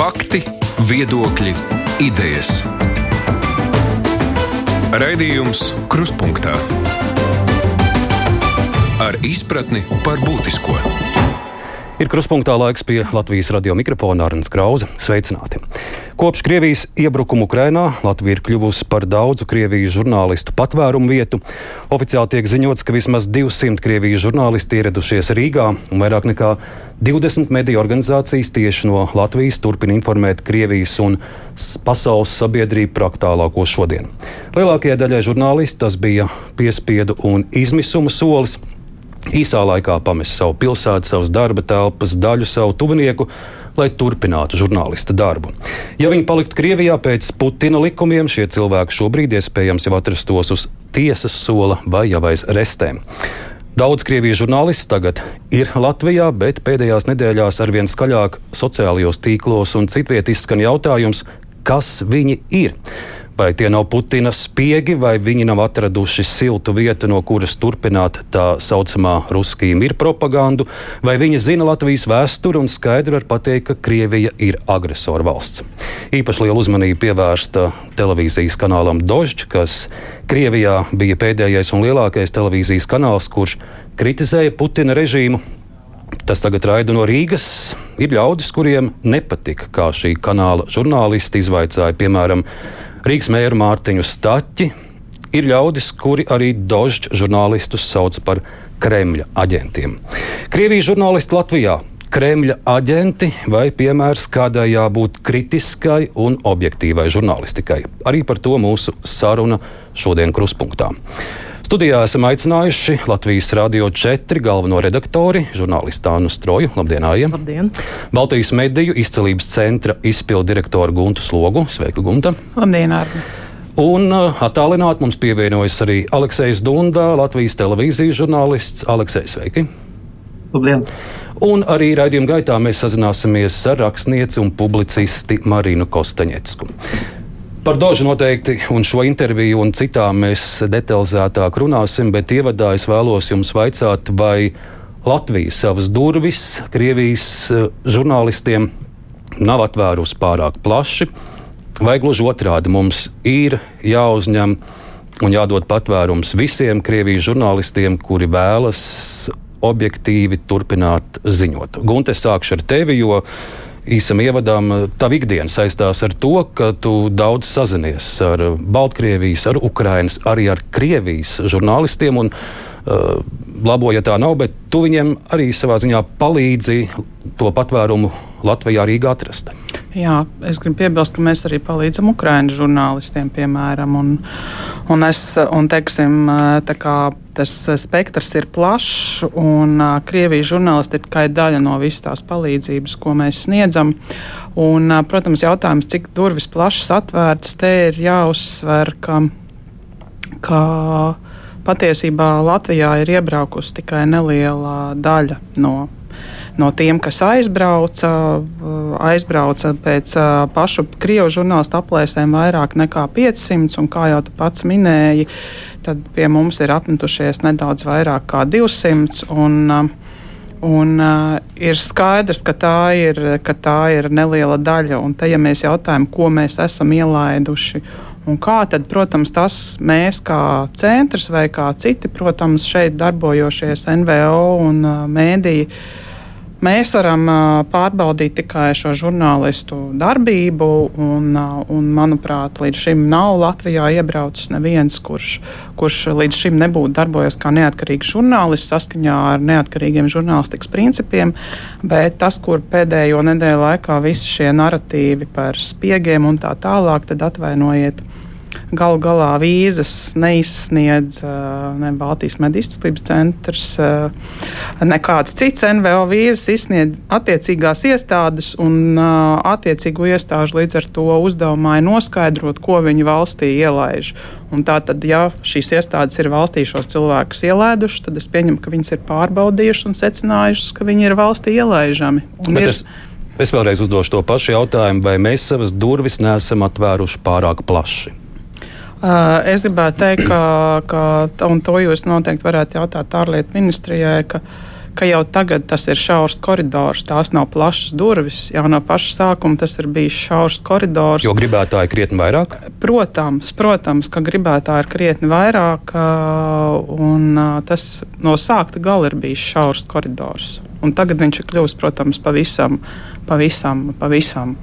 Fakti, viedokļi, idejas. Raidījums Krustpunktā ar izpratni par būtisko. Ir kruspunktā laiks pie Latvijas radio mikrofona Arnēs Krausa. Sveicināti! Kopš Krievijas iebrukuma Ukrainā Latvija ir kļuvusi par daudzu Krievijas žurnālistu patvērumu vietu. Oficiāli tiek ziņots, ka vismaz 200 Krievijas žurnālisti ieradušies Rīgā, un vairāk nekā 20 mediju organizācijas tieši no Latvijas turpina informēt Krievijas un pasaules sabiedrību par aktuālāko šodien. Lielākajai daļai žurnālistu tas bija piespiedu un izmisuma solis īsā laikā pamest savu pilsētu, savas darba telpas, daļu savu tuvinieku, lai turpinātu žurnālista darbu. Ja viņi paliktu Krievijā pēc Putina likumiem, šie cilvēki šobrīd iespējams jau atrastos uz tiesas sola vai jau aiz restēm. Daudz krievijas žurnālisti tagad ir Latvijā, bet pēdējās nedēļās arvien skaļāk sociālajos tīklos un citviet izskan jautājums, kas viņi ir. Vai tie nav Putina spiegi, vai viņi nav atraduši siltu vietu, no kuras turpināt tā saucamā ruskija ir propagandu, vai viņi zina Latvijas vēsturi un skaidri var pateikt, ka Krievija ir agresora valsts. Īpaši liela uzmanība pievērsta televīzijas kanālam Dožģ, kas Krievijā bija pēdējais un lielākais televīzijas kanāls, kurš kritizēja Putina režīmu. Tas tagad raida no Rīgas. Ir ļaudis, kuriem nepatika, kā šī kanāla žurnālisti izvaicāja, piemēram, Rīgas mēru Mārtiņu Staķi ir ļaudis, kuri arī dožģ žurnālistus sauc par Kremļa aģentiem. Krievijas žurnālisti Latvijā Kremļa aģenti vai piemērs kādai jābūt kritiskai un objektīvai žurnālistikai. Arī par to mūsu saruna šodien kruspunktā. Studijā esam aicinājuši Latvijas Rādio 4 galveno redaktori, žurnālistu Annu Stroju. Labdien, Aija! Labdien! Baltijas mediju izcelības centra izpildu direktoru Guntu Slogu. Sveika, Gunta! Labdien, Arni! Un uh, attālināti mums pievienojas arī Aleksis Dundā, Latvijas televīzijas žurnālists. Aleksis, sveiki! Labdien! Un arī raidījuma gaitā mēs sazināsimies ar rakstnieci un publicisti Marinu Kostaņecku. Par Dožu noteikti un šo interviju un citām mēs detalizētāk runāsim, bet ievadā es vēlos jums vaicāt, vai Latvija savas durvis Krievijas eh, žurnālistiem nav atvērusi pārāk plaši, vai gluži otrādi mums ir jāuzņem un jādod patvērums visiem Krievijas žurnālistiem, kuri vēlas objektīvi turpināt ziņot. Gunte, sākšu ar tevi, jo īsam ievadam, tava ikdiena saistās ar to, ka tu daudz sazinies ar Baltkrievijas, ar Ukrainas, arī ar Krievijas žurnālistiem. Un, uh, labo, ja tā nav, bet tu viņiem arī savā ziņā palīdzi to patvērumu Latvijā Rīgā atrast. Jā, es gribu piebilst, ka mēs arī palīdzam Ukraiņu žurnālistiem, piemēram. Un, un es, un, teiksim, tas spektrs ir plašs, un Krievijas žurnālisti ir tikai daļa no visas tās palīdzības, ko mēs sniedzam. Un, protams, jautājums, cik durvis plašas atvērtas, te ir jāuzsver, ka, ka patiesībā Latvijā ir iebraukusi tikai neliela daļa no no tiem, kas aizbrauca, aizbrauca pēc pašu krievu žurnālistu aplēsēm vairāk nekā 500, un kā jau tu pats minēji, tad pie mums ir apmetušies nedaudz vairāk kā 200. Un, Un, uh, ir skaidrs, ka tā ir, ka tā ir neliela daļa. Un te, ja mēs jautājam, ko mēs esam ielaiduši un kā, tad, protams, tas mēs kā centrs vai kā citi, protams, šeit darbojošies NVO un uh, mēdīji Mēs varam pārbaudīt tikai šo žurnālistu darbību, un, un manuprāt, līdz šim nav Latvijā iebraucis neviens, kurš, kurš līdz šim nebūtu darbojies kā neatkarīgs žurnālists saskaņā ar neatkarīgiem žurnālistikas principiem. Bet tas, kur pēdējo nedēļu laikā visi šie narratīvi par spiegiem un tā tālāk, tad atvainojiet Galu galā vīzas neizsniedz ne Baltijas mediju izcelsmes centrs, nekāds cits NVO vīzas izsniedz attiecīgās iestādes, un attiecīgo iestāžu līdz ar to uzdevumā ir noskaidrot, ko viņi valstī ielaiž. Un tā tad, ja šīs iestādes ir valstī šos cilvēkus ielaidušas, tad es pieņemu, ka viņas ir pārbaudījušas un secinājušas, ka viņi ir valstī ielaižami. Es... Es vēlreiz uzdošu to pašu jautājumu, vai mēs savas durvis neesam atvēruši pārāk plaši? Es gribētu teikt, ka, ka un to jūs noteikti varētu jautāt ārlietu ministrijai, ka, ka jau tagad tas ir šaurs koridors, tās nav plašas durvis. Jau no paša sākuma tas ir bijis šaurs koridors. Jo gribētāji krietni vairāk? Protams, protams, ka gribētāji ir krietni vairāk, un tas no sākta gala ir bijis šaurs koridors. Un tagad viņš ir kļuvis, protams, pavisam, pavisam, pavisam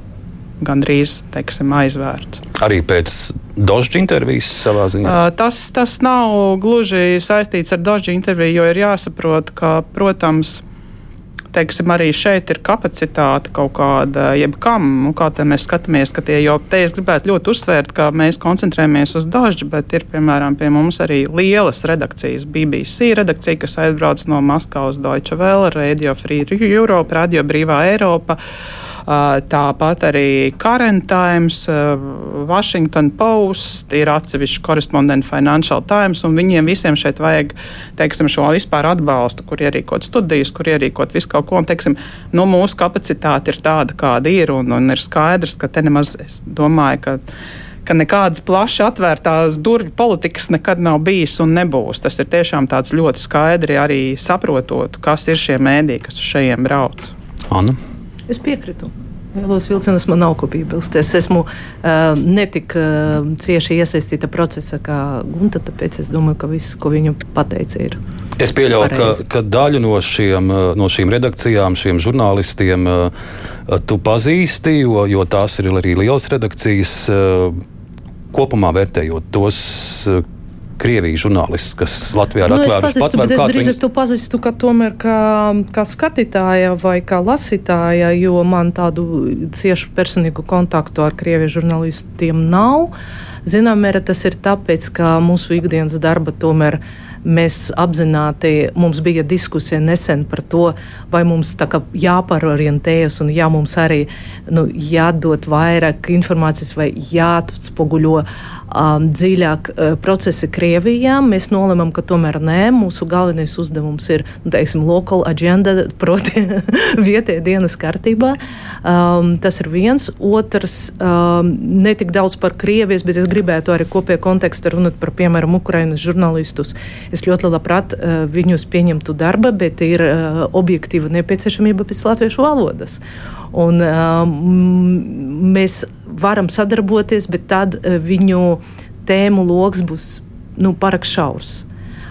gandrīz teiksim, aizvērts. Arī pēc Dožģa intervijas savā ziņā? Uh, tas, tas nav gluži saistīts ar Dožģa interviju, jo ir jāsaprot, ka, protams, teiksim, arī šeit ir kapacitāte kaut kāda, jebkam, kā te mēs skatāmies, ka tie jau te es gribētu ļoti uzsvērt, ka mēs koncentrējamies uz dažu, bet ir, piemēram, pie mums arī lielas redakcijas, BBC redakcija, kas aizbrauc no Maskavas Deutsche Welle, Radio Free Europe, Radio Brīvā Eiropa. Uh, Tāpat arī Current Times, Washington Post, ir atsevišķi korespondenti Financial Times, un viņiem visiem šeit vajag teiksim, šo vispār atbalstu, kur ierīkot studijas, kur ierīkot visu kaut ko. Un, teiksim, nu, mūsu kapacitāte ir tāda, kāda ir, un, un ir skaidrs, ka te nemaz es domāju, ka ka nekādas plaši atvērtās durvju politikas nekad nav bijis un nebūs. Tas ir tiešām tāds ļoti skaidri arī saprotot, kas ir šie mēdī, kas uz šejiem brauc. Anna. Es piekrītu. Lielos vilcienos man nav ko piebilst. Es esmu uh, netik uh, cieši iesaistīta procesā kā Gunta, tāpēc es domāju, ka viss, ko viņa pateica, ir. Es pieļauju, ka, ka daļu no, šiem, no šīm redakcijām, šiem žurnālistiem tu pazīsti, jo, jo tās ir arī lielas redakcijas. Kopumā vērtējot tos, Krievijas žurnālists, kas Latvijā ir nu, atvēruši patvērumu. Es drīzāk viņus... to pazīstu, ka tomēr kā, kā skatītāja vai kā lasītāja, jo man tādu ciešu personīgu kontaktu ar Krievijas žurnālistiem nav. Zinām, mērā tas ir tāpēc, ka mūsu ikdienas darba tomēr ir Mēs apzināti, mums bija diskusija nesen par to, vai mums jāpārorientējas un jā, mums arī nu, jādod vairāk informācijas vai jāatspoguļo um, dziļāk uh, procesi Krievijā. Mēs nolemam, ka tomēr nē, mūsu galvenais uzdevums ir nu, teiksim, local agenda, proti, vietējā dienas kārtībā. Um, tas ir viens. Otrs, um, ne tik daudz par Krievijas, bet es gribētu arī kopējā kontekstā runāt par, piemēram, Ukrainas žurnālistus. Es ļoti labprāt uh, viņus pieņemtu darba, bet ir uh, objektīva nepieciešamība pēc latviešu valodas. Un, uh, mēs varam sadarboties, bet tad uh, viņu tēmu lokus būs nu, pārāk šaurs.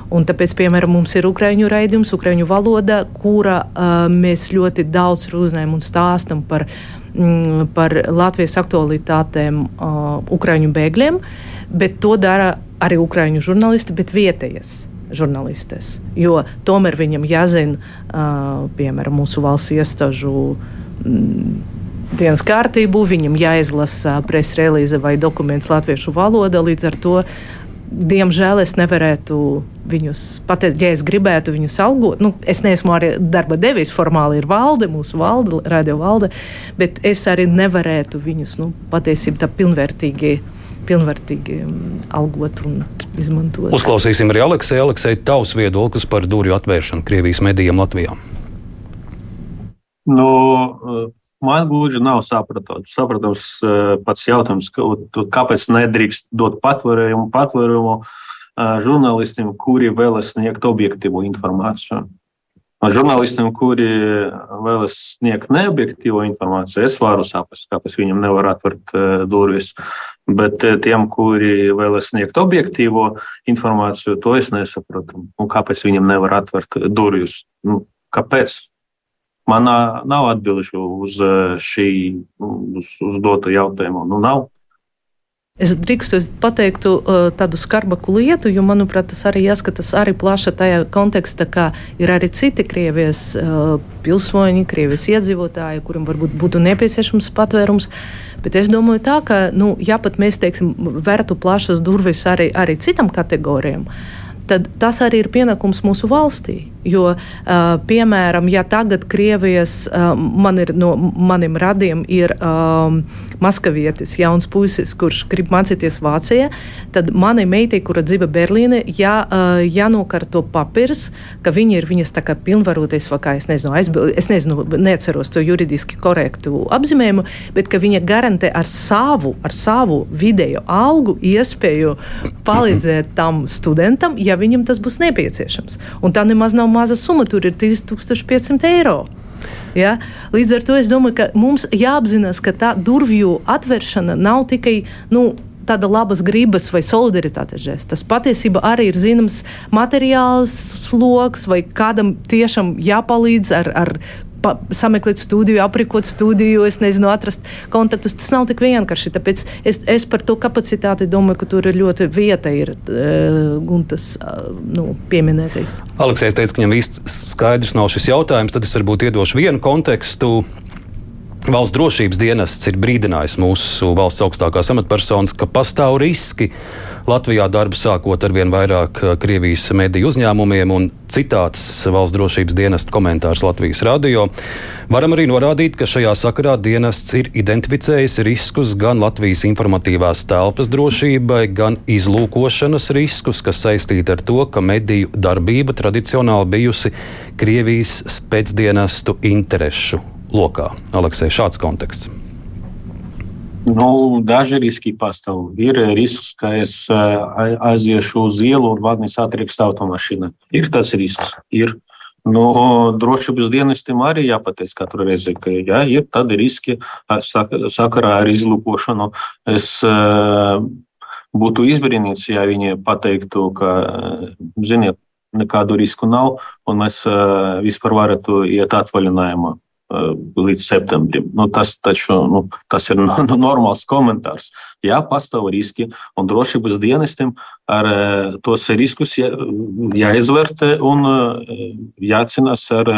Un tāpēc, piemēram, mums ir ukrāņu raidījums, ukrāņu valoda, kura uh, mēs ļoti daudz runājam un stāstam par, mm, par Latvijas aktualitātēm uh, ukrāņu bēgļiem, bet to dara arī ukrāņu žurnālisti, bet vietējas žurnālistes. Jo tomēr viņam jāzina, uh, piemēram, mūsu valsts iestāžu. Mm, dienas kārtību, viņam jāizlasa preses relīze vai dokuments latviešu valodā. Līdz ar to diemžēl es nevarētu viņus pateikt, ja es gribētu viņus algot. Nu, es neesmu arī darba devis, formāli ir valde, mūsu valde, radio valde, bet es arī nevarētu viņus nu, patiesībā pilnvērtīgi. Pilnvērtīgi mm, algot un izmantot. Uzklausīsim arī Aleksēju. Aleksēju, tavs viedoklis par durvju atvēršanu Krievijas medijiem Latvijā. Nu, Man gluži nav saprotams, saprotams eh, pats jautājums, kāpēc nedrīkst dot patvērumu, patvērumu eh, žurnālistiem, kuri vēlas sniegt objektīvu informāciju. Žurnālistiem, kuri vēlas sniegt neobjektīvu informāciju, es varu saprast, kāpēc viņam nevar atvērt eh, durvis. Bet tiem, kuri vēlas sniegt objektīvo informāciju, to es nesaprotu. Un kāpēc viņam nevar atvērt durvis? Nu, kāpēc? Man nav atbilžu uz šī uz, uz dotu jautājumu. Nu, nav. Es drīkstu pateikt uh, tādu skarbaku lietu, jo, manuprāt, tas arī jāskatās arī plaši tajā kontekstā, ka ir arī citi Krievijas uh, pilsoņi, Krievijas iedzīvotāji, kuriem varbūt būtu nepieciešams patvērums. Bet es domāju, tā, ka, nu, ja pat mēs teiksim, vērtu plašas durvis arī, arī citam kategorijam, tad tas arī ir pienākums mūsu valstī. Jo, piemēram, ja tagad Krievijas man ir, no maniem radiem ir um, maskavietis, jauns puisis, kurš grib mācīties Vācijā, tad manai meitai, kura dzīvo Berlīnē, jā, jānokārto papīrs, ka viņa ir viņas tā kā pilnvaroties, vai kā es nezinu, aizbil, es nezinu, neatceros to juridiski korektu apzīmējumu, bet ka viņa garantē ar savu, ar savu vidējo algu iespēju palīdzēt tam studentam, ja ja viņam tas būs nepieciešams. Un tā nemaz nav maza summa, tur ir 3500 eiro. Ja? Līdz ar to es domāju, ka mums jāapzinās, ka tā durvju atvēršana nav tikai nu, tāda labas gribas vai solidaritātes žests. Tas patiesībā arī ir zināms materiāls sloks, vai kādam tiešām jāpalīdz ar, ar sameklēt studiju, aprikot studiju, es nezinu, atrast kontaktus. Tas nav tik vienkārši. Tāpēc es, es par to kapacitāti domāju, ka tur ir ļoti vieta ir uh, Guntas uh, nu, pieminētais. Aleksējs teica, ka viņam īsti skaidrs nav šis jautājums, tad es varbūt iedošu vienu kontekstu. Valsts drošības dienests ir brīdinājis mūsu valsts augstākās amatpersonas, ka pastāv riski Latvijā darbu sākot ar vien vairāk eh, Krievijas mediju uzņēmumiem un citāts valsts drošības dienesta komentārs Latvijas radio. Varam arī norādīt, ka šajā sakarā dienests ir identificējis riskus gan Latvijas informatīvās telpas drošībai, gan izlūkošanas riskus, kas saistīti ar to, ka mediju darbība tradicionāli bijusi Krievijas spēcdienestu interešu lokā. Aleksē, šāds konteksts. Nu, daži riski pastāv. Ir risks, ka es aiziešu uz ielu un vadīs atriks automašīna. Ir tas risks. Ir. Nu, drošības dienestiem arī jāpateic katru reizi, ka jā, ir tādi riski sakarā ar izlūkošanu. Es būtu izbrīnīts, ja viņi pateiktu, ka, ziniet, nekādu risku nav, un mēs vispār varētu iet atvaļinājumā. Līdz septembrim. Nu, tas, taču, nu, tas ir normāls komentārs. Jā, pastāv riski, un drošības dienestiem ar tos riskus jā, jāizvērtē un jācīnās ar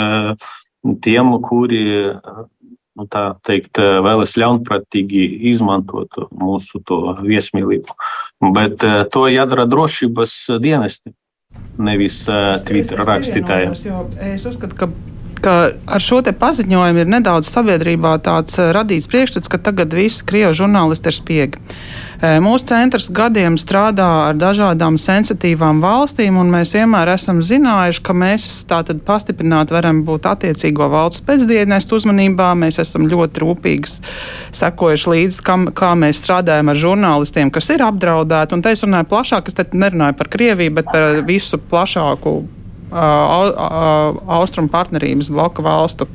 tiem, kuri nu, teikt, vēlas ļaunprātīgi izmantot mūsu viesmīlību. Bet to jādara drošības dienesti, nevis Twitter rakstītājiem. Es uzskatu, ka ka ar šo paziņojumu ir nedaudz sabiedrībā tāds eh, radīts priekšstats, ka tagad visi krievu žurnālisti ir spiegi. Eh, mūsu centrs gadiem strādā ar dažādām sensitīvām valstīm, un mēs vienmēr esam zinājuši, ka mēs tātad pastiprināti varam būt attiecīgo valsts pēcdienestu uzmanībā. Mēs esam ļoti rūpīgi sekojuši līdzi, kam, kā mēs strādājam ar žurnālistiem, kas ir apdraudēti. Un te es runāju plašāk, es te nerunāju par Krieviju, bet par visu plašāku austrumu partnerības bloka valstu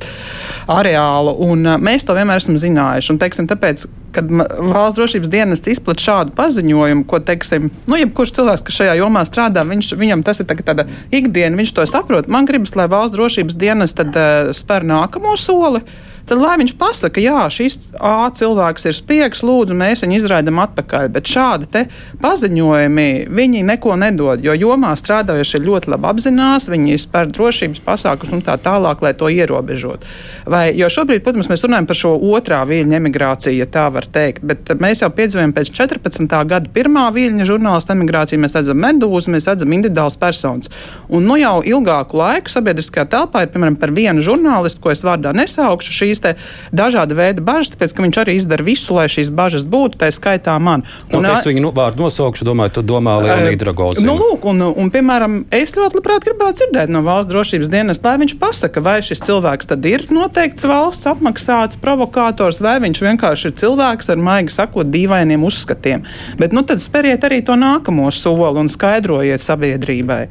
areālu. Un mēs to vienmēr esam zinājuši. Un, teiksim, tāpēc, kad valsts drošības dienests izplatīja šādu paziņojumu, ko, teiksim, nu, jebkurš cilvēks, kas šajā jomā strādā, viņš, viņam tas ir tāda ikdiena, viņš to saprot. Man gribas, lai valsts drošības dienests tad uh, spēr nākamo soli tad lai viņš pasaka, jā, šis A cilvēks ir spiegs, lūdzu, mēs viņu izraidam atpakaļ. Bet šādi paziņojumi, viņi neko nedod, jo jomā strādājošie ļoti labi apzinās, viņi spēr drošības pasākumus un tā tālāk, lai to ierobežot. Vai, jo šobrīd, protams, mēs runājam par šo otrā viļņa emigrāciju, ja tā var teikt, bet mēs jau piedzīvojam pēc 14. gada pirmā viļņa žurnālistu emigrāciju, mēs redzam medūzu, mēs redzam individuāls personas. Un nu jau ilgāku laiku sabiedriskajā telpā ir, piemēram, par vienu žurnālistu, ko es vārdā nesaukšu, šī šīs dažāda veida bažas, tāpēc ka viņš arī izdara visu, lai šīs bažas būtu, tā skaitā man. Nu, un, es viņu nu, vārdu nosaukšu, domāju, tu domā Leonīdu Ragozinu. Nu, lūk, un, un, piemēram, es ļoti labprāt gribētu dzirdēt no valsts drošības dienas, lai viņš pasaka, vai šis cilvēks tad ir noteikts valsts apmaksāts provokators, vai viņš vienkārši ir cilvēks ar maigi sakot dīvainiem uzskatiem. Bet nu tad speriet arī to nākamo soli un skaidrojiet sabiedrībai.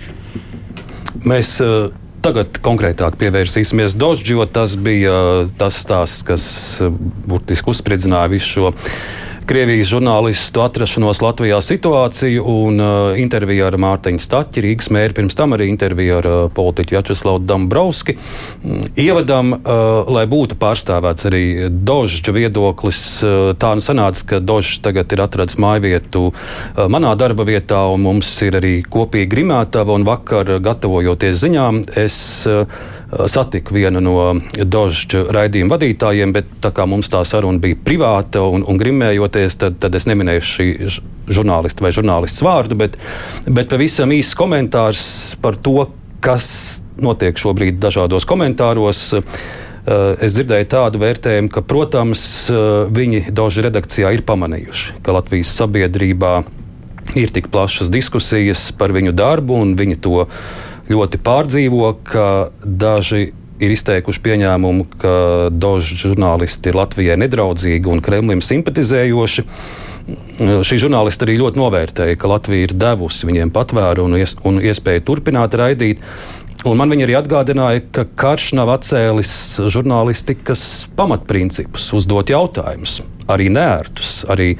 Mēs uh, Tagad konkrētāk pievērsīsimies Dožģi, jo tas bija tas stāsts, kas burtiski uzspridzināja visu šo Krievijas žurnālistu atrašanos Latvijā situāciju un uh, interviju ar Mārtiņu Staķi, Rīgas mēri, pirms tam arī interviju ar uh, politiķu Jačeslavu Dambrauski. Mm, ievadam, uh, lai būtu pārstāvēts arī Dožģa viedoklis, uh, tā nu sanāca, ka Dožs tagad ir atradis mājvietu uh, manā darba vietā, un mums ir arī kopīgi grimētava, un vakar, gatavojoties ziņām, es uh, satiku vienu no Dožģa raidījuma vadītājiem, bet tā kā mums tā saruna bija privāta un, un grimējoties, tad, tad es neminēju šī žurnālista vai žurnālists vārdu, bet, bet pavisam īsts komentārs par to, kas notiek šobrīd dažādos komentāros. Es dzirdēju tādu vērtējumu, ka, protams, viņi Doža redakcijā ir pamanījuši, ka Latvijas sabiedrībā ir tik plašas diskusijas par viņu darbu un viņi to ļoti pārdzīvo, ka daži ir izteikuši pieņēmumu, ka daži žurnālisti ir Latvijai nedraudzīgi un Kremlim simpatizējoši. Šī žurnāliste arī ļoti novērtēja, ka Latvija ir devusi viņiem patvēru un, ies, un iespēju turpināt raidīt. Un man viņa arī atgādināja, ka karš nav atcēlis žurnālistikas pamatprincipus, uzdot jautājumus, arī nērtus, arī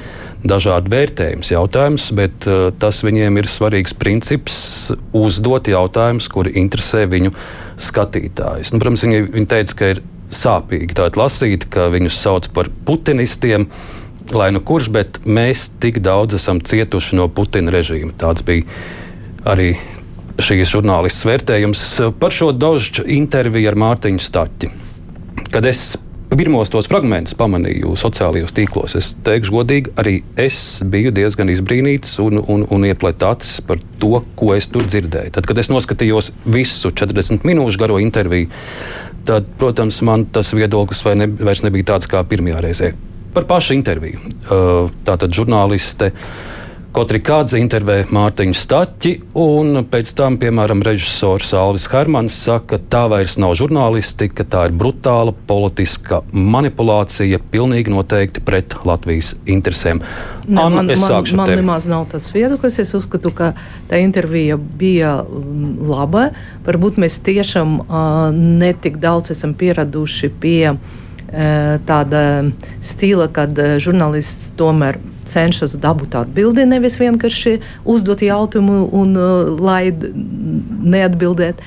dažādu vērtējumus jautājumus, bet uh, tas viņiem ir svarīgs princips uzdot jautājumus, kuri interesē viņu skatītājus. Nu, protams, viņi, viņi teica, ka ir sāpīgi tādu lasīt, ka viņus sauc par putinistiem. Lai nu kurš, bet mēs tik daudz esam cietuši no Putina režīma. Tāds bija arī šīs žurnālists vērtējums par šo dožģu interviju ar Mārtiņu Staķi. Kad es pirmos tos fragmentus pamanīju sociālajos tīklos, es teikšu godīgi, arī es biju diezgan izbrīnīts un, un, un ieplētāts par to, ko es tur dzirdēju. Tad, kad es noskatījos visu 40 minūšu garo interviju, tad, protams, man tas viedoklis ne, vairs nebija tāds kā pirmajā reizē. Par pašu interviju. Tātad žurnāliste Kotrikādze intervē Mārtiņu Staķi, un pēc tam, piemēram, režisors Alvis Hermans saka, ka tā vairs nav žurnālistika, tā ir brutāla politiska manipulācija, pilnīgi noteikti pret Latvijas interesēm. Ne, Anna, man man, man nemaz nav tas viedoklis. Es uzskatu, ka tā intervija bija mm, laba. Varbūt mēs tiešām uh, netik daudz esam pieraduši pie tāda stila, kad žurnālists tomēr cenšas dabūt atbildi, nevis vienkārši uzdot jautājumu un uh, laid neatbildēt.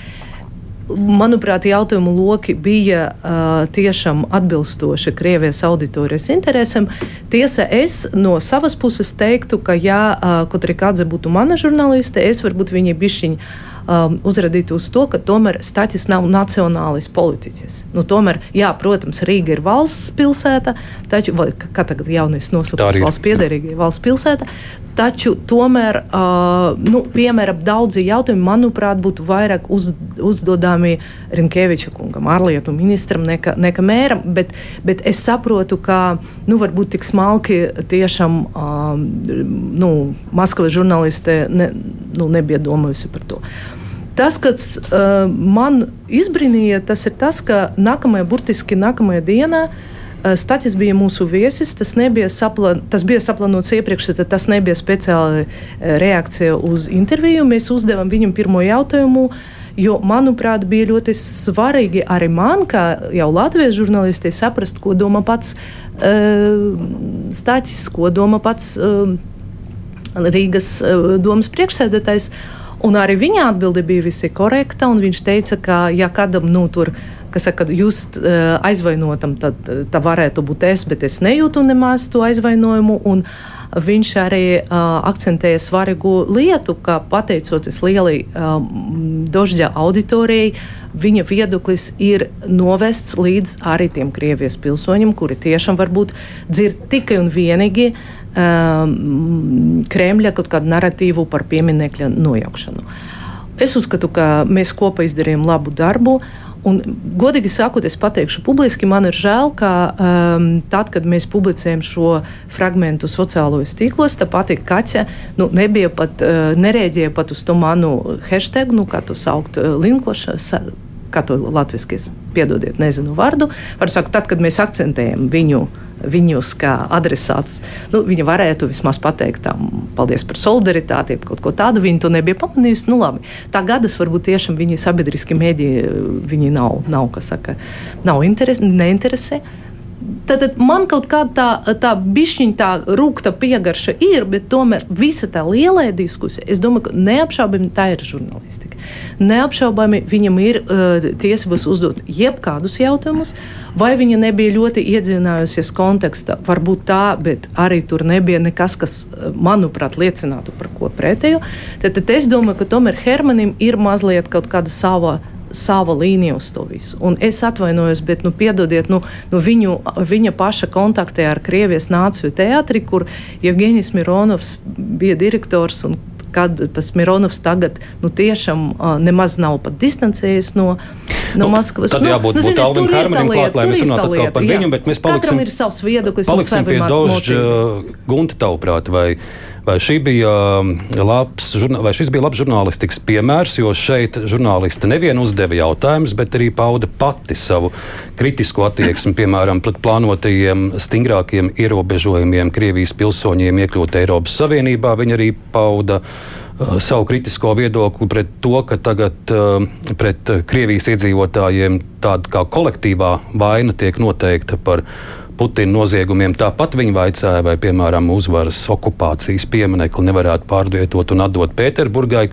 Manuprāt, jautājumu loki bija uh, tiešām atbilstoši Krievijas auditorijas interesēm. Tiesa, es no savas puses teiktu, ka, ja uh, kāda būtu mana žurnāliste, es varbūt viņa bišķiņa um, uzradīt uz to, ka tomēr Staķis nav nacionālis politiķis. Nu, tomēr, jā, protams, Rīga ir valsts pilsēta, taču, vai kā tagad jaunais nosaucums valsts piederīga valsts pilsēta, taču tomēr, uh, nu, piemēram, daudzi jautājumi, manuprāt, būtu vairāk uz, uzdodami Rinkeviča kungam, ārlietu ministram, nekā, nekā mēram, bet, bet es saprotu, ka, nu, varbūt tik smalki tiešām, um, nu, Maskavas žurnāliste ne, nu, nebija domājusi par to. Tas, kas uh, man izbrīnīja, tas ir tas, ka nākamajā, burtiski nākamajā dienā uh, Statis bija mūsu viesis. Tas, nebija saplan, tas bija saplānots iepriekš, tad tas nebija speciāli uh, reakcija uz interviju. Mēs uzdevām viņam pirmo jautājumu. Jo, manuprāt, bija ļoti svarīgi arī man, kā jau Latvijas žurnālistē, saprast, ko domā pats uh, Stāķis, ko domā pats uh, Rīgas uh, domas priekšsēdētājs. Uh, Un arī viņa atbilde bija visi korekta. Viņš teica, ka, ja kādam nu, tur kas saka, ka jūs uh, aizvainotam, tad tā varētu būt es, bet es nejūtu nemaz to aizvainojumu. Un viņš arī uh, akcentēja svarīgu lietu, ka pateicoties lielai uh, dožģa auditorijai, viņa viedoklis ir novests līdz arī tiem Krievijas pilsoņiem, kuri tiešām varbūt dzird tikai un vienīgi um, Kremļa kaut kādu narratīvu par pieminekļa nojaukšanu. Es uzskatu, ka mēs kopā izdarījām labu darbu. Un, godīgi sakot, es pateikšu publiski, man ir žēl, ka um, tad, kad mēs publicējam šo fragment sociālajos tīklos, tā pati Kaķa nu, nebija pat, uh, nereaģēja pat uz to manu hashtag, nu, kā to saukt, uh, linkoša, kā to latviešu piedodiet, nezinu vārdu. Var sakt, tad, kad mēs akcentējam viņu viņus kā adresātus. Nu, viņa varētu vismaz pateikt, tam, paldies par solidaritāti, kaut ko tādu viņa to nebija pamanījusi. Nu, labi. tā gadas varbūt tiešām viņi sabiedriski mēdīji, viņi nav, nav saka, nav interes, neinteresē. Tad, tad man kaut kāda tā, tā bišķiņa, tā rūkta piegarša ir, bet tomēr visa tā lielā diskusija, es domāju, ka neapšaubāmi tā ir žurnālistika. Neapšaubāmi viņam ir uh, tiesības uzdot jebkādus jautājumus, vai viņa nebija ļoti iedzinājusies kontekstā. Varbūt tā, bet arī tur nebija nekas, kas, uh, manuprāt, liecinātu par ko pretēju. Tad, tad es domāju, ka tomēr Hermanim ir mazliet kaut kāda sava sava līnija uz to visu. Un es atvainojos, bet, nu, piedodiet, nu, nu viņu, viņa paša kontaktē ar Krievijas nāciju teātri, kur Jevģīnis Mironovs bija direktors un kad tas Mironovs tagad nu, tiešām uh, nemaz nav pat distancējies no, no nu, Maskavas. Tad nu, jābūt nu, ziniet, Alvim Hermanim klāt, lai mēs runātu atkal par viņu, bet mēs paliksim, Katram ir savs viedoklis. Paliksim pie Dožģa Gunta tavuprāt, vai Vai, bija um, labs, vai šis bija labs žurnālistikas piemērs, jo šeit žurnālisti nevien uzdeva jautājumus, bet arī pauda pati savu kritisko attieksmi, piemēram, pret plānotajiem stingrākiem ierobežojumiem Krievijas pilsoņiem iekļūt Eiropas Savienībā. Viņa arī pauda uh, savu kritisko viedokli pret to, ka tagad uh, pret Krievijas iedzīvotājiem tāda kā kolektīvā vaina tiek noteikta par Putina noziegumiem. Tāpat viņi vaicāja, vai, piemēram, uzvaras okupācijas pieminekli nevarētu pārvietot un atdot Pēterburgai.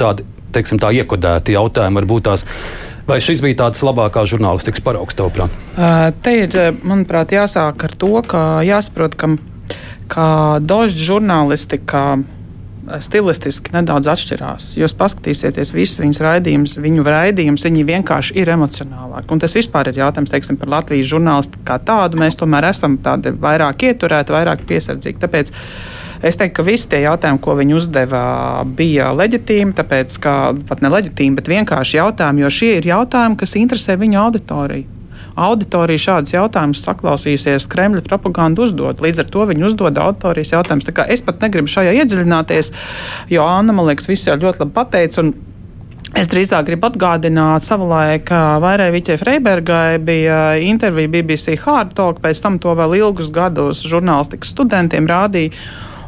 Tādi, teiksim, tā iekodēti jautājumi varbūt tās. Vai šis bija tāds labākās žurnālistikas paraugs, tavuprāt? Te ir, manuprāt, jāsāk ar to, ka jāsaprot, ka, ka dožģa žurnālistika stilistiski nedaudz atšķirās. Jūs paskatīsieties visus viņas raidījumus, viņu raidījumus, viņi vienkārši ir emocionālāki. Un tas vispār ir jautājums teiksim, par Latvijas žurnālistiku kā tādu. Mēs tomēr esam tādi vairāk ieturēti, vairāk piesardzīgi. Tāpēc es teiktu, ka visi tie jautājumi, ko viņi uzdeva, bija leģitīmi, tāpēc, ka pat ne leģitīmi, bet vienkārši jautājumi, jo šie ir jautājumi, kas interesē viņu auditoriju auditorija šādus jautājumus saklausījusies Kremļa propagandu uzdod. Līdz ar to viņi uzdod auditorijas jautājumus. Es pat negribu šajā iedziļināties, jo Anna, man liekas, viss jau ļoti labi pateica. Es drīzāk gribu atgādināt, savulaik Vairai Viķai Freibergai bija intervija BBC Hard Talk, pēc tam to vēl ilgus gadus žurnālistikas studentiem rādīja.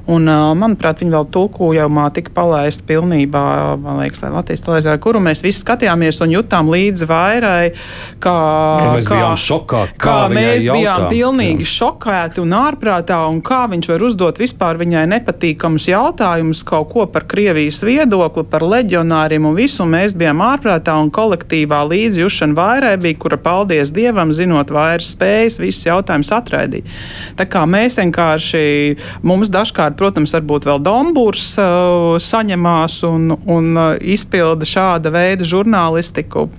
Un, manuprāt, viņi vēl tulkojumā tika palaista pilnībā, man liekas, Latvijas televīzijā, kuru mēs visi skatījāmies un jutām līdzi vairai, kā, ja mēs kā, bijām šokā, kā, kā mēs jautā. bijām pilnīgi jā. šokēti un ārprātā, un kā viņš var uzdot vispār viņai nepatīkamus jautājumus, kaut ko par Krievijas viedokli, par leģionāriem un visu, un mēs bijām ārprātā un kolektīvā līdzjūšana vairai bija, kura, paldies Dievam, zinot vairs spējas, visus jautājumus atraidīt. Tā kā mēs vienkārši, mums dažkārt Savukārt, protams, varbūt vēl Dombūrs uh, saņemās un, un uh, izpilda šāda veida žurnālistiku.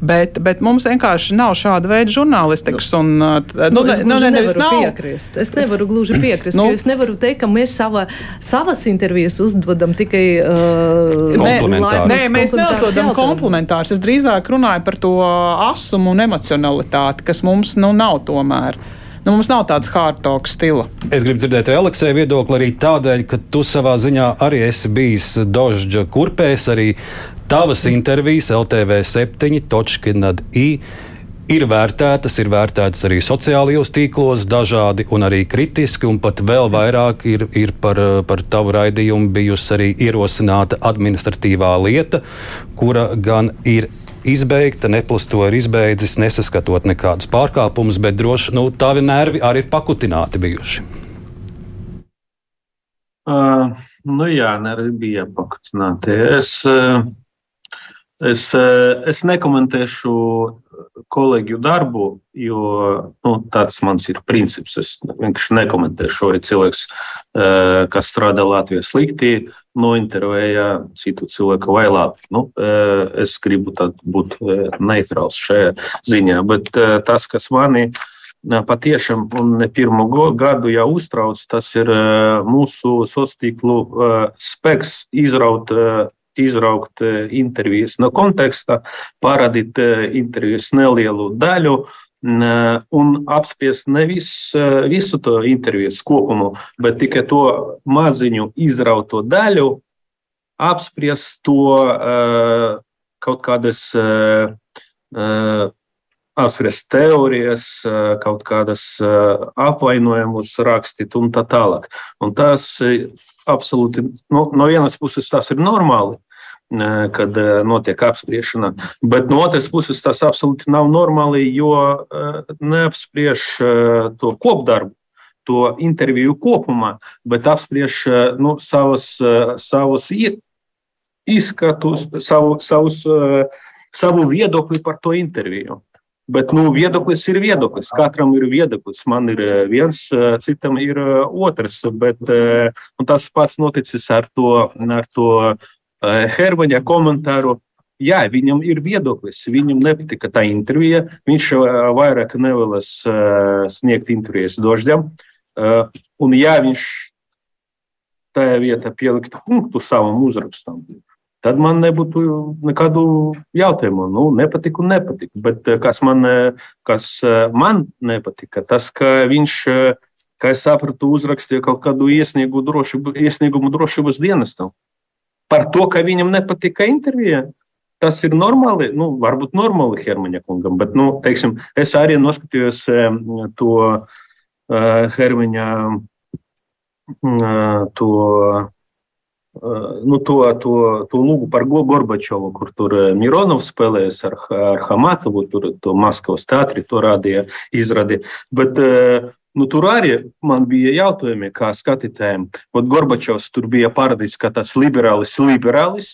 Bet, bet mums vienkārši nav šāda veida žurnālistikas. Un, uh, nu, nu, nu, ne, nevaru nav. piekrist. Es nevaru gluži piekrist. nu, es nevaru teikt, ka mēs sava, savas intervijas uzdodam tikai uh, komplementārus. Nē, mēs neuzdodam komplementārus. Es drīzāk runāju par to asumu un emocionalitāti, kas mums nu, nav tomēr. Nu, mums nav tāds hardtalk stila. Es gribu dzirdēt Aleksēju viedokli arī tādēļ, ka tu savā ziņā arī esi bijis Dožģa kurpēs, arī tavas intervijas LTV 7, Točkinad I ir vērtētas, ir vērtētas arī sociālajos tīklos, dažādi un arī kritiski, un pat vēl vairāk ir, ir par, par tavu raidījumu bijusi arī ierosināta administratīvā lieta, kura gan ir izbeigta, Neplis to ir izbeidzis, nesaskatot nekādus pārkāpumus, bet droši nu, tavi nervi arī ir pakutināti bijuši. Uh, nu jā, nervi bija pakutināti. Es, es, es nekomentēšu kolēģu darbu, jo nu, tāds mans ir princips. Es vienkārši nekomentēšu, vai cilvēks, kas strādā Latvijā slikti, nointervēja citu cilvēku vai labi. Nu, es gribu būt neitrāls šajā ziņā, bet tas, kas mani patiešām un ne pirmo gadu jau uztrauc, tas ir mūsu sociālo spēks izraut izraukt intervijas no konteksta, parādīt intervijas nelielu daļu, un apspriest nevis visu to intervijas kopumu, bet tikai to maziņu izrauto daļu, apspriest to kaut kādas apspriest teorijas, kaut kādas apvainojumus rakstīt un tā tālāk. Un tas absolūti, nu, no vienas puses tas ir normāli, kad notiek apspriešana. Bet no otras puses tas absolūti nav normāli, jo neapspriež to kopdarbu. To interviju kopumā, bet apspriež nu, savus, savus izskatus, savu, savus, savu viedokli par to interviju. Bet nu, viedoklis ir viedoklis. Katram ir viedoklis. Man ir viens, citam ir otrs. Bet, tas pats noticis ar to, ar to Hermaņa komentāru. Jā, viņam ir viedoklis, viņam nepatika tā intervija. Viņš vairāk nevēlas uh, sniegt intervijas Dožģam. Uh, un, ja viņš tajā vietā pieliktu punktu savam uzrakstam, tad man nebūtu nekādu jautājumu. Nu, nepatika un nepatika. Bet kas man, kas man nepatika, tas, ka viņš, kā es sapratu, uzrakstīja kaut kādu iesniegumu, drošību, iesniegumu drošības dienestam. Par to, ka viņam nepatika intervija, Tas ir normāli, nu, varbūt normāli Hermaņa kungam, bet nu, teiksim, es arī noskatījos to uh, Hermaņa uh, to, uh, nu, to, to, to lūgu par Gorbačovu, kur tur Mironovs spēlējas ar, ar Hamatovu, tur to Maskavas teātri to rādīja, izradi. Bet, uh, Nu, tur arī man bija jautājumi, kā skatītājiem. Gorbačovs tur bija paradis, kā tāds liberālis, liberālis,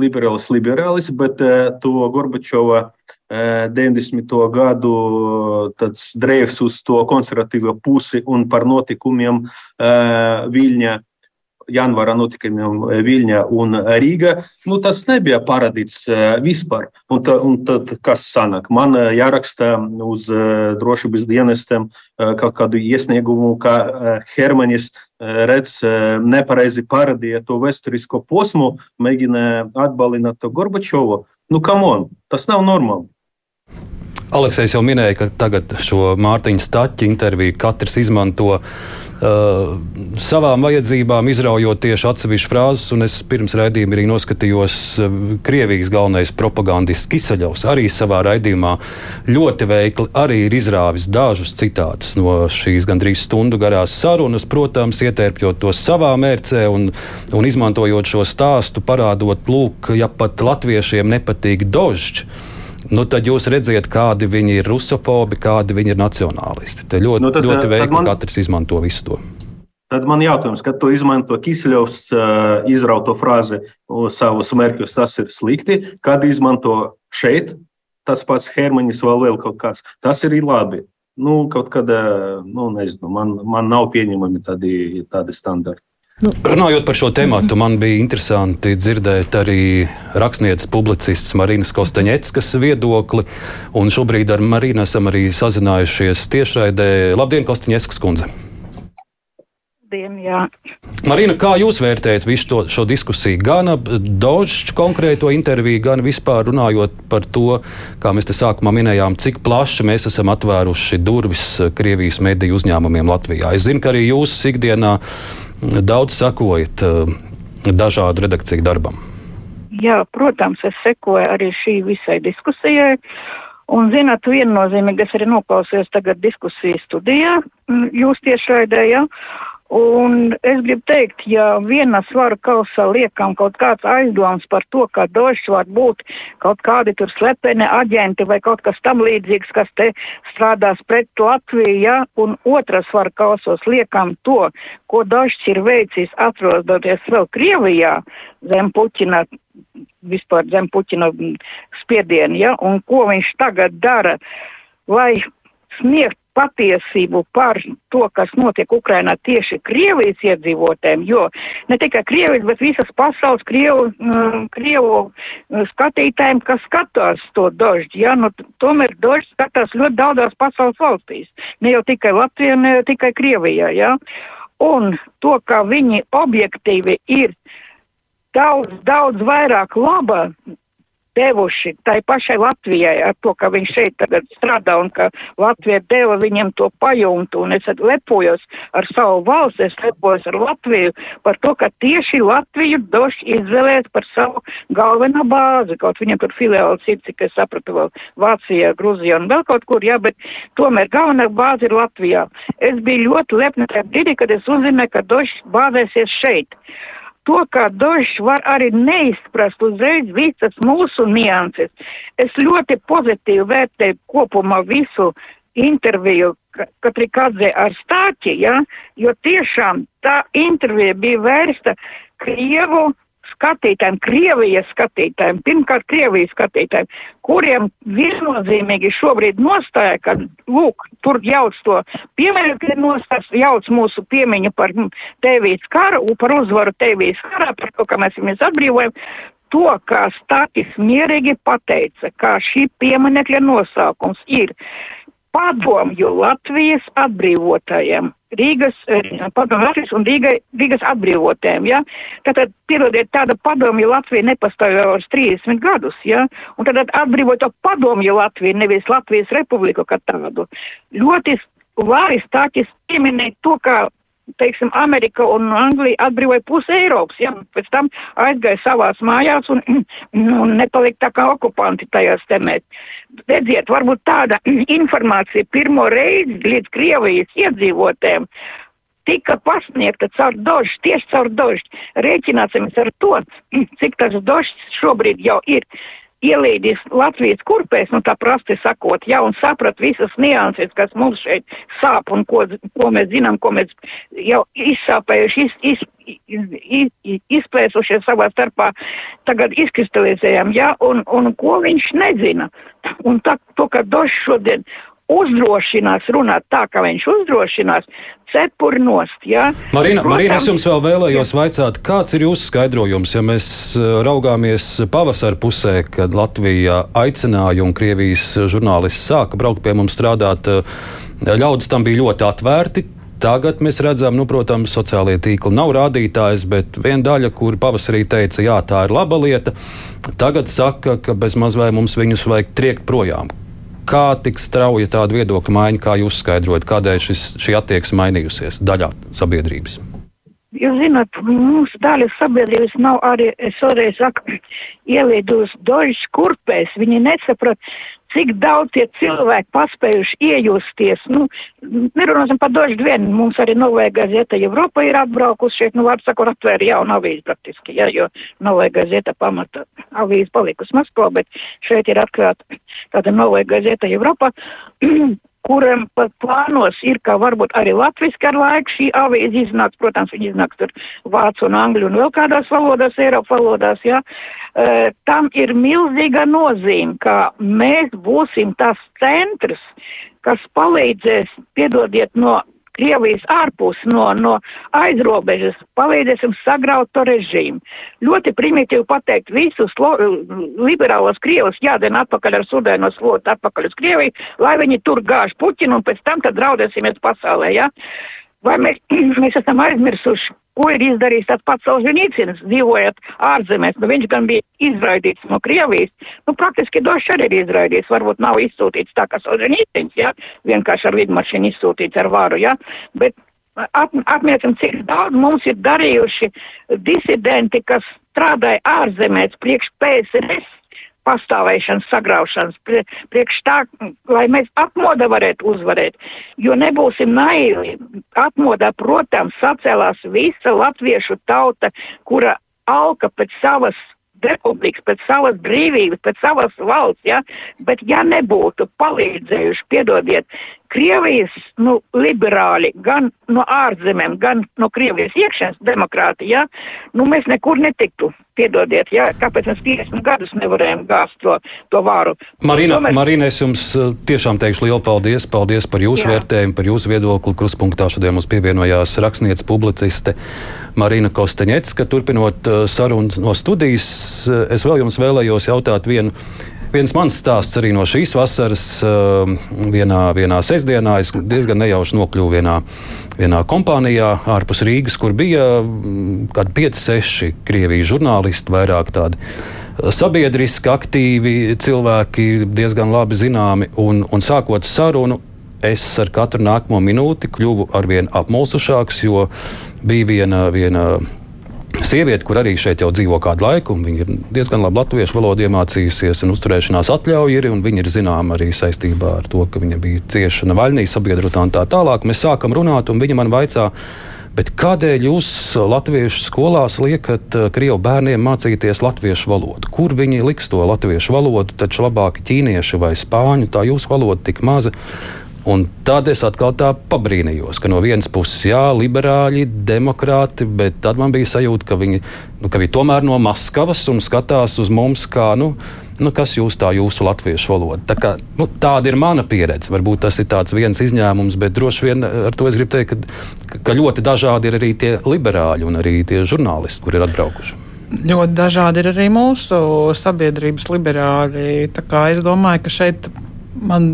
liberālis, liberālis, bet eh, to Gorbačova 90. Eh, gadu dreifs uz to konservatīvo pusi un par notikumiem eh, Viļņā janvāra notikumiem Viļņā un Rīgā, nu, tas nebija paradīts vispār. Un, ta, un tad, kas sanāk? Man jāraksta uz drošības dienestiem kaut kādu iesniegumu, kā Hermanis redz nepareizi paradīja to vēsturisko posmu, mēģina atbalināt to Gorbačovu. Nu, kam on? Tas nav normāli. Aleksis jau minēja, ka tagad šo Mārtiņa Staķa interviju katrs izmanto uh, savām vajadzībām, izraujot tieši atsevišķas frāzes. Un es pirms raidījuma arī noskatījos uh, Krievijas galvenais propagandists Kisaļovs. Arī savā raidījumā ļoti veikli arī ir izrāvis dažus citātus no šīs gandrīz stundu garās sarunas, protams, ietērpjot to savā mērcē un, un izmantojot šo stāstu, parādot, lūk, ja pat latviešiem nepatīk dožģi nu, tad jūs redziet, kādi viņi ir rusofobi, kādi viņi ir nacionālisti. Te ļoti, nu, tad, ļoti veikli man... katrs izmanto visu to. Tad man jautājums, kad to izmanto Kisļovs, uh, izrauto frāzi savus mērķus, tas ir slikti. Kad izmanto šeit, tas pats Hermanis vēl, vēl kaut kāds, tas ir labi. Nu, kaut kad, nu, nezinu, man, man nav pieņemami tādi, tādi standarti. Nu. Runājot par šo tēmu, man bija interesanti dzirdēt arī rakstnieces publicists Marinas Kostaņetskas viedokli. Un šobrīd ar Marinu esam arī sazinājušies tiešraidē. Labdien, Kostaņetskas kundze! Jā. Marina, kā jūs vērtējat visu to, šo diskusiju? Gan Dožs konkrēto interviju, gan vispār runājot par to, kā mēs te sākumā minējām, cik plaši mēs esam atvēruši durvis Krievijas mediju uzņēmumiem Latvijā. Es zinu, ka arī jūs ikdienā daudz sakojat eh, dažādu redakciju darbam. Jā, protams, es sekoju arī šī visai diskusijai. Un, zināt, viennozīmīgi es arī noklausījos tagad diskusiju studijā, jūs tiešraidē. Ja? Un es gribu teikt, ja viena svara kausā liekam kaut kāds aizdoms par to, ka došs var būt kaut kādi tur slepeni aģenti vai kaut kas tam līdzīgs, kas te strādās pret Latviju, ja, un otras svara kausos liekam to, ko došs ir veicis atrodoties vēl Krievijā zem Puķina, vispār zem Puķina spiedienu, ja, un ko viņš tagad dara, lai sniegt patiesību par to, kas notiek Ukrainā tieši Krievijas iedzīvotēm, jo ne tikai Krievijas, bet visas pasaules Krievu, mm, Krievu mm, skatītājiem, kas skatās to dožģi, ja, nu, tomēr dožģi skatās ļoti daudzās pasaules valstīs, ne jau tikai Latvijā, ne jau tikai Krievijā, ja, un to, ka viņi objektīvi ir daudz, daudz vairāk laba devuši tai pašai Latvijai ar to, ka viņš šeit tagad strādā un ka Latvija deva viņam to pajumtu. Un es lepojos ar savu valsts, es lepojos ar Latviju par to, ka tieši Latviju doši izvēlēt par savu galveno bāzi. Kaut viņam tur filiāls ir, cik es sapratu, vēl Vācijā, Gruzijā un vēl kaut kur, jā, bet tomēr galvenā bāze ir Latvijā. Es biju ļoti lepna tajā brīdī, kad es uzzināju, ka doši bāzēsies šeit to, kā Dožs var arī neizprast uzreiz visas mūsu nianses. Es ļoti pozitīvi vērtēju kopumā visu interviju Katrikadze ar stāķi, ja, jo tiešām tā intervija bija vērsta Krievu skatītājiem, Krievijas skatītājiem, pirmkārt Krievijas skatītājiem, kuriem viennozīmīgi šobrīd nostāja, ka, lūk, tur jauc to piemiņu, ka nostājas, jauc mūsu piemiņu par Tēvijas karu, par uzvaru Tēvijas karā, par to, ka mēs viņus atbrīvojam. To, kā Stātis mierīgi pateica, kā šī pieminekļa nosaukums ir padomju Latvijas atbrīvotājiem. Rīgas, padomju Latvijas un Rīgai, Rīgas atbrīvotēm, ja. Tātad, pierodiet, tāda padomju Latvija nepastāvēja uz 30 gadus, ja. Un tad atbrīvota padomju Latvija, nevis Latvijas republiku kā tādu. Ļoti Vāris Tāķis pieminēja to, kā teiksim, Amerika un Anglija atbrīvoja pusi Eiropas, ja, pēc tam aizgāja savās mājās un, un nepalika tā kā okupanti tajās temēs. Redziet, varbūt tāda informācija pirmo reizi līdz Krievijas iedzīvotēm tika pasniegta caur dožu, tieši caur dožu. Rēķināsimies ar to, cik tas dožs šobrīd jau ir ielīdis Latvijas kurpēs, nu tā prasti sakot, ja, un saprat visas nianses, kas mums šeit sāp un ko, ko mēs zinām, ko mēs jau izsāpējuši, iz, iz, iz, izplēsušies savā starpā, tagad izkristalizējam, ja, un, un ko viņš nezina. Un tā, to, ka Došs šodien uzdrošinās runāt tā, kā viņš uzdrošinās, cepuri nost. Ja? Marina, Protams, Marina, es jums vēl vēlējos vaicāt, kāds ir jūsu skaidrojums, ja mēs eh, raugāmies pavasara pusē, kad Latvija aicināja un Krievijas žurnālisti sāka braukt pie mums strādāt, eh, ļaudis tam bija ļoti atvērti. Tagad mēs redzam, nu, protams, sociālajie tīkli nav rādītājs, bet viena daļa, kur pavasarī teica, jā, tā ir laba lieta, tagad saka, ka bez mazvai mums viņus vajag triekt projām. Kā tik strauja tāda viedokļa maiņa, kā jūs skaidrojat, kādēļ šis, šī attieksme mainījusies daļā sabiedrības? Jūs zināt, mūsu daļa sabiedrības nav arī, es vēlreiz saku, ielīdus dožas kurpēs. Viņi nesaprot, cik daudz tie cilvēki paspējuši iejusties. Nu, nerunāsim par dožu vienu, mums arī Novēja gazeta Eiropa ir atbraukusi šeit, nu, vārdu sakot, atvēra jaunu avīzi praktiski, ja, jo Novēja gazeta pamata avīzi palikusi Maskavā, bet šeit ir atklāta tāda Novēja gazeta Eiropa. pat plānos ir, ka varbūt arī latviski ar laiku šī avīze iznāks, protams, viņi iznāks tur vācu un angļu un vēl kādās valodās, Eiropa valodās, jā. Uh, tam ir milzīga nozīme, ka mēs būsim tas centrs, kas palīdzēs, piedodiet, no Krievijas ārpus, no, no aizrobežas, palīdzēsim sagraut to režīmu. Ļoti primitīvi pateikt, visus liberālos Krievus jādien atpakaļ ar sudēno slotu atpakaļ uz Krieviju, lai viņi tur gāž Puķinu un pēc tam tad draudēsimies pasaulē, ja? Vai mēs, mēs esam aizmirsuši Ko ir izdarījis tāds pats Solženīcins, dzīvojot ārzemēs? Nu, viņš gan bija izraidīts no Krievijas, nu, praktiski došs arī ir izraidīts, varbūt nav izsūtīts tā kā Solženīcins, ja? vienkārši ar vidmašīnu izsūtīts ar varu, ja? bet ap, apmēram, cik daudz mums ir darījuši disidenti, kas strādāja ārzemēs priekš PSRS pastāvēšanas, sagraušanas, prie, priekš tā, lai mēs atmoda varētu uzvarēt, jo nebūsim naivi. Atmodā, protams, sacēlās visa latviešu tauta, kura alka pēc savas republikas, pēc savas brīvības, pēc savas valsts, ja, bet ja nebūtu palīdzējuši, piedodiet, Krievijas, nu, liberāļi, gan no ārzemēm, gan no Krievijas iekšēns demokrātija, ja, nu, mēs nekur netiktu, piedodiet, ja, kāpēc mēs 50 gadus nevarējām gāzt to, to vāru. Marina, mēs... Marina, es jums eh, tiešām teikšu lielu paldies, paldies par jūsu Jā. vērtējumu, par jūsu viedokli. Kruspunktā šodien mums pievienojās rakstniece publiciste Marina Kosteņets, ka turpinot eh, sarunas no studijas, eh, es vēl jums vēlējos jautāt vienu Viens mans stāsts arī no šīs vasaras. Um, vienā, vienā sestdienā es diezgan nejauši nokļuvu vienā, vienā kompānijā ārpus Rīgas, kur bija kaut kādi 5-6 Krievijas žurnālisti, vairāk tādi sabiedriski aktīvi cilvēki, diezgan labi zināmi. Un, un sākot sarunu, es ar katru nākamo minūti kļuvu arvien apmulsušāks, jo bija viena. viena Sieviete, kur arī šeit jau dzīvo kādu laiku, viņa ir diezgan labi latviešu valodu iemācījusies, un uzturēšanās atļauja ir, un viņa ir zināma arī saistībā ar to, ka viņa bija cieša Navaļnijas sabiedrotā un tā tālāk. Mēs sākam runāt, un viņa man vaicā, Bet kādēļ jūs latviešu skolās liekat eh, krievu bērniem mācīties latviešu valodu? Kur viņi liks to latviešu valodu? Taču labāk ķīnieši vai spāņu, tā jūsu valoda tik maza. Un tad es atkal tā pabrīnījos, ka no vienas puses, jā, liberāļi, demokrāti, bet tad man bija sajūta, ka viņi, nu, ka viņi tomēr no Maskavas un skatās uz mums kā, nu, nu, kas jūs tā jūsu latviešu valoda. Tā kā, nu, tāda ir mana pieredze. Varbūt tas ir viens izņēmums, bet droši vien ar to es gribu teikt, ka, ka ļoti dažādi ir arī tie liberāļi un arī tie žurnālisti, kur ir atbraukuši. Ļoti dažādi ir arī mūsu sabiedrības liberāļi. Es domāju, ka šeit man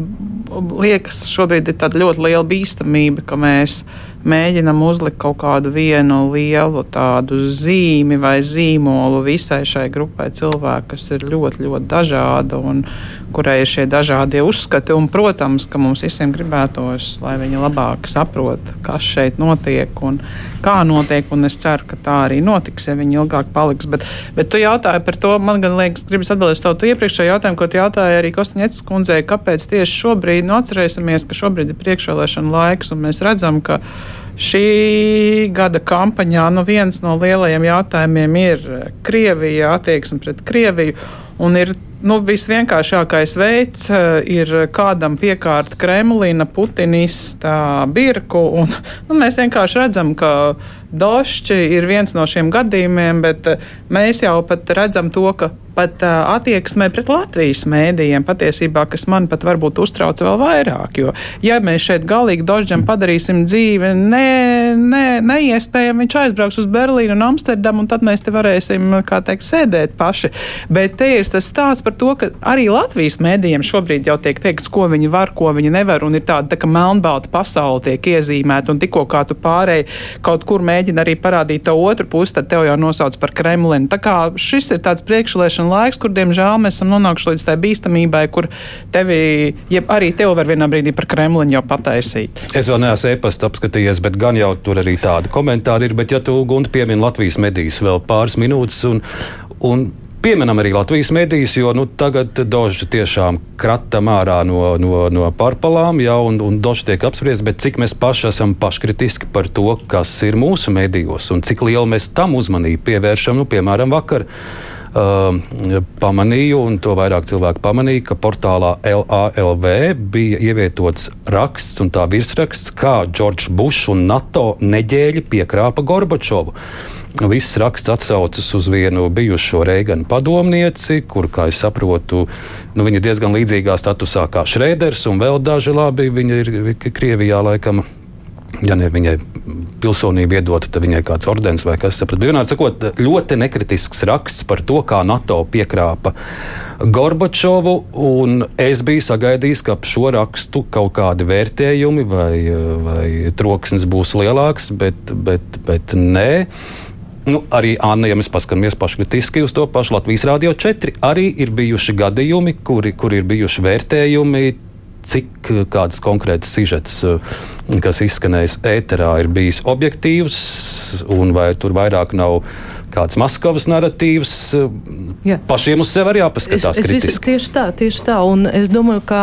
liekas, šobrīd ir tāda ļoti liela bīstamība, ka mēs mēģinam uzlikt kaut kādu vienu lielu tādu zīmi vai zīmolu visai šai grupai cilvēku, kas ir ļoti, ļoti dažāda un kurai ir šie dažādie uzskati. Un, protams, ka mums visiem gribētos, lai viņi labāk saprot, kas šeit notiek un kā notiek. Un es ceru, ka tā arī notiks, ja viņi ilgāk paliks. Bet, bet tu jautāji par to, man gan liekas, gribas atbildēt uz to iepriekšējo jautājumu, ko tu jautāji arī Kostaņets kundzei, kāpēc tieši šobrīd, nu atcerēsimies, ka šobrīd ir priekšvēlēšana laiks un mēs redzam, ka Šī gada kampaņā nu viens no lielajiem jautājumiem ir Krievija, attieksme pret Krieviju. Ir nu, visvienkāršākais veids, eh, ir kādam piekārt Kremlina, Putinista birku. Un, nu, mēs vienkārši redzam, ka Došķi ir viens no šiem gadījumiem, bet eh, mēs jau pat redzam to, ka pat uh, attieksmē pret Latvijas mēdījiem patiesībā, kas man pat varbūt uztrauc vēl vairāk. Jo, ja mēs šeit galīgi Dožģam padarīsim dzīvi ne, ne, neiespējami, viņš aizbrauks uz Berlīnu un Amsterdamu, un tad mēs te varēsim, kā teikt, sēdēt paši. Bet te ir tas stāsts par to, ka arī Latvijas mēdījiem šobrīd jau tiek teikts, ko viņi var, ko viņi nevar, un ir tāda tā, ka melnbalta pasaule tiek iezīmēta, un tikko kā tu pārēji kaut kur mēģini arī parādīt to otru pusi, tad tev jau nosauc par Kremlinu. Tā kā šis ir tāds priekšlēšana laiks, kur, diemžēl, mēs esam nonākuši līdz tai bīstamībai, kur tevi, ja arī tev var vienā brīdī par Kremlinu jau pataisīt. Es vēl neesmu e-pasta apskatījies, bet gan jau tur arī tādi komentāri ir. Bet, ja tu, Gunte, piemini Latvijas medijas vēl pāris minūtes un, un Pieminam arī Latvijas medijas, jo nu, tagad Dožs tiešām kratam ārā no, no, no pārpalām, ja, un, un Dožs tiek apspriests, bet cik mēs paši esam paškritiski par to, kas ir mūsu medijos un cik lielu mēs tam uzmanību pievēršam, nu, piemēram, vakar. Uh, pamanīju, un to vairāk cilvēku pamanīja, ka portālā LALV bija ievietots raksts un tā virsraksts, kā Džordžs Bušs un NATO neģēļi piekrāpa Gorbačovu. Viss raksts atsaucas uz vienu bijušo Reigana padomnieci, kur, kā es saprotu, nu, viņa ir diezgan līdzīgā statusā kā Šrēders un vēl daži labi. Viņa ir Krievijā laikam. Ja ne viņai pilsonība iedota, tad viņai kāds ordenis vai kas cits. Vienādi sakot, ļoti nekritisks raksts par to, kā NATO piekrāpa Gorbačovu. Es biju sagaidījis, ka ap šo rakstu kaut kādi vērtējumi vai, vai troksnis būs lielāks, bet, bet, bet nē. Nu, arī Anna, ja mēs paskatāmies paškritiski uz to pašu Latvijas Rādio 4, arī ir bijuši gadījumi, kuri, kuri ir bijuši vērtējumi, cik kāds konkrēts sižets, kas izskanējis ēterā, ir bijis objektīvs, un vai tur vairāk nav kāds Maskavas narratīvs. Jā. Pašiem uz sevi arī jāpaskatās. Es, es visu, tieši tā, tieši tā. Un es domāju, ka,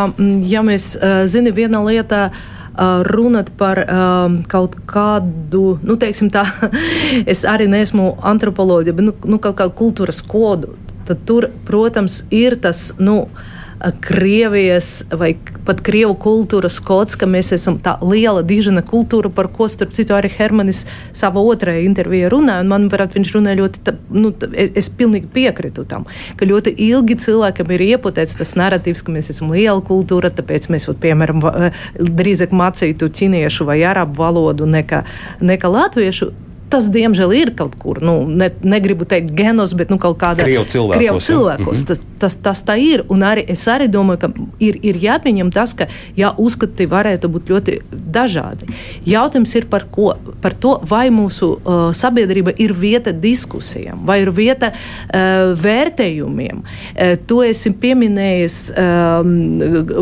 ja mēs uh, zinām, viena lieta. Uh, runāt par um, kaut kādu, nu, teiksim tā, es arī neesmu antropoloģija, bet nu, nu, kaut kādu kultūras kodu. Tad tur, protams, ir tas. Nu, Krievijas vai pat krievu kultūras kods, ka mēs esam tā liela dižana kultūra, par ko, starp citu, arī Hermanis savā otrajā intervijā runāja. Manuprāt, viņš runāja ļoti, tā, nu, es, es pilnīgi piekrītu tam, ka ļoti ilgi cilvēkam ir ieputēts tas narratīvs, ka mēs esam liela kultūra, tāpēc mēs, vat, piemēram, drīzāk mācītu ķiniešu vai arabu valodu nekā, nekā latviešu tas, diemžēl, ir kaut kur, nu, ne, negribu teikt genos, bet nu, kaut kādā Krievu cilvēkos. Krievu cilvēkos. Ja? Tas, tas, tas tā ir. Un arī es arī domāju, ka ir, ir jāpieņem tas, ka jā, uzskati varētu būt ļoti dažādi. Jautājums ir par, ko, par to, vai mūsu uh, sabiedrība ir vieta diskusijām, vai ir vieta uh, vērtējumiem. Uh, to esi pieminējis, um,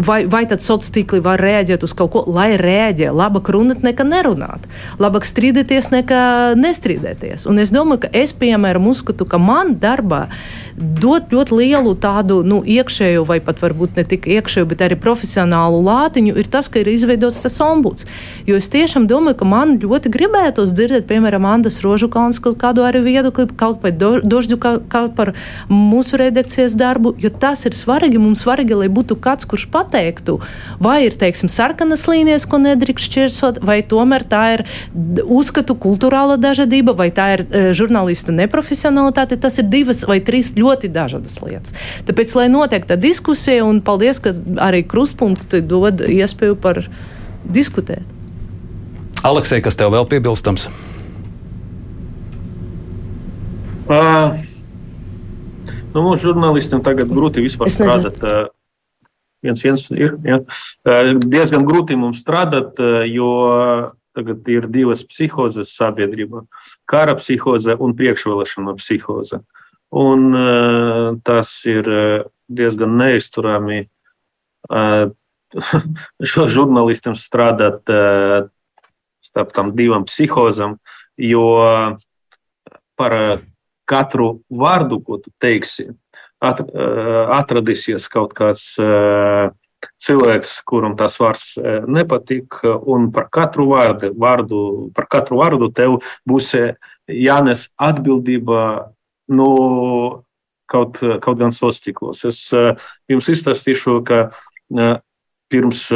vai, vai tad sociālā tīkli var rēģēt uz kaut ko, lai rēģē. Labāk runāt nekā nerunāt. Labāk strīdēties nekā nestrīdēties. Un es domāju, ka es, piemēram, uzskatu, ka man darbā dot ļoti lielu tādu nu, iekšēju, vai pat varbūt ne tikai iekšēju, bet arī profesionālu lātiņu, ir tas, ka ir izveidots tas ombuds. Jo es tiešām domāju, ka man ļoti gribētos dzirdēt, piemēram, Andas Rožukāns kaut kādu arī viedokli, kaut par Dožģu, kaut par mūsu redakcijas darbu, jo tas ir svarīgi. Mums svarīgi, lai būtu kāds, kurš pateiktu, vai ir, teiksim, sarkanas līnijas, ko nedrīkst šķirsot, vai tomēr tā ir uzskatu kultūrāla dažādība, vai tā ir e, žurnālista neprofesionalitāte. Tas ir divas vai trīs ļoti dažādas lietas. Tāpēc, lai notiek tā diskusija, un paldies, ka arī krustpunkti dod iespēju par diskutēt. Aleksei, kas tev vēl piebilstams? Uh, nu, mūsu žurnālistiem tagad grūti vispār strādāt. Uh, viens, viens ir. Ja. Diezgan grūti mums strādāt, jo tagad ir divas psihozes sabiedrībā - kara psihoze un priekšvēlēšana psihoze. Un tas ir diezgan neizturami šo žurnālistiem strādāt starp tam divām psihozām, jo par katru vārdu, ko tu teiksi, atradīsies kaut kāds cilvēks, kuram tas vārds nepatīk, un par katru vārdu, vārdu, par katru vārdu tev būs jānes atbildība no kaut, kaut gan sostiklos. Es jums izstāstīšu, ka pirms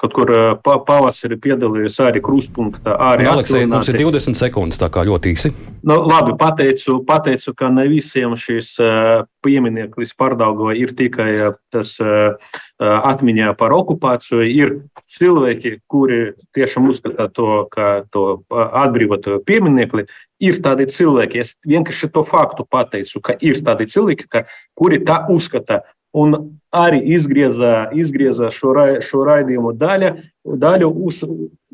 kaut kur pavasarī piedalījos arī krustpunktā. Arī nu, Aleksei, mums ir 20 sekundes, tā kā ļoti īsi. Nu, labi, pateicu, pateicu, ka ne visiem šis piemineklis pārdaugava ir tikai tas atmiņā par okupāciju. Ir cilvēki, kuri tiešām uzskata to, ka to atbrīvoto pieminekli. Ir tādi cilvēki, es vienkārši to faktu pateicu, ka ir tādi cilvēki, ka, kuri tā uzskata. Un arī izgriezā, izgriezā šo, ra, šo raidījumu daļu, daļu uz,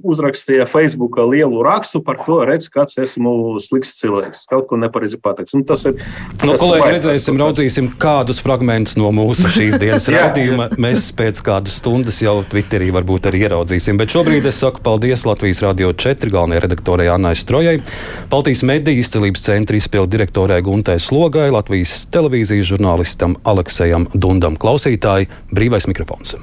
uzrakstīja Facebookā lielu rakstu par to, redz, kāds esmu slikts cilvēks, kaut ko nepareizi pateicis. Nu, tas ir. Nu, tas kolēģi, redzēsim, raudzīsim kādus fragmentus no mūsu šīs dienas raidījuma. Mēs pēc kādas stundas jau Twitterī varbūt arī ieraudzīsim. Bet šobrīd es saku paldies Latvijas Radio 4 galvenajai redaktorai Annai Strojai, Baltijas mediju izcelības centra izpildu direktorai Guntai Slogai, Latvijas televīzijas žurnālistam Aleksejam Dundam. Klausītāji, brīvais mikrofons.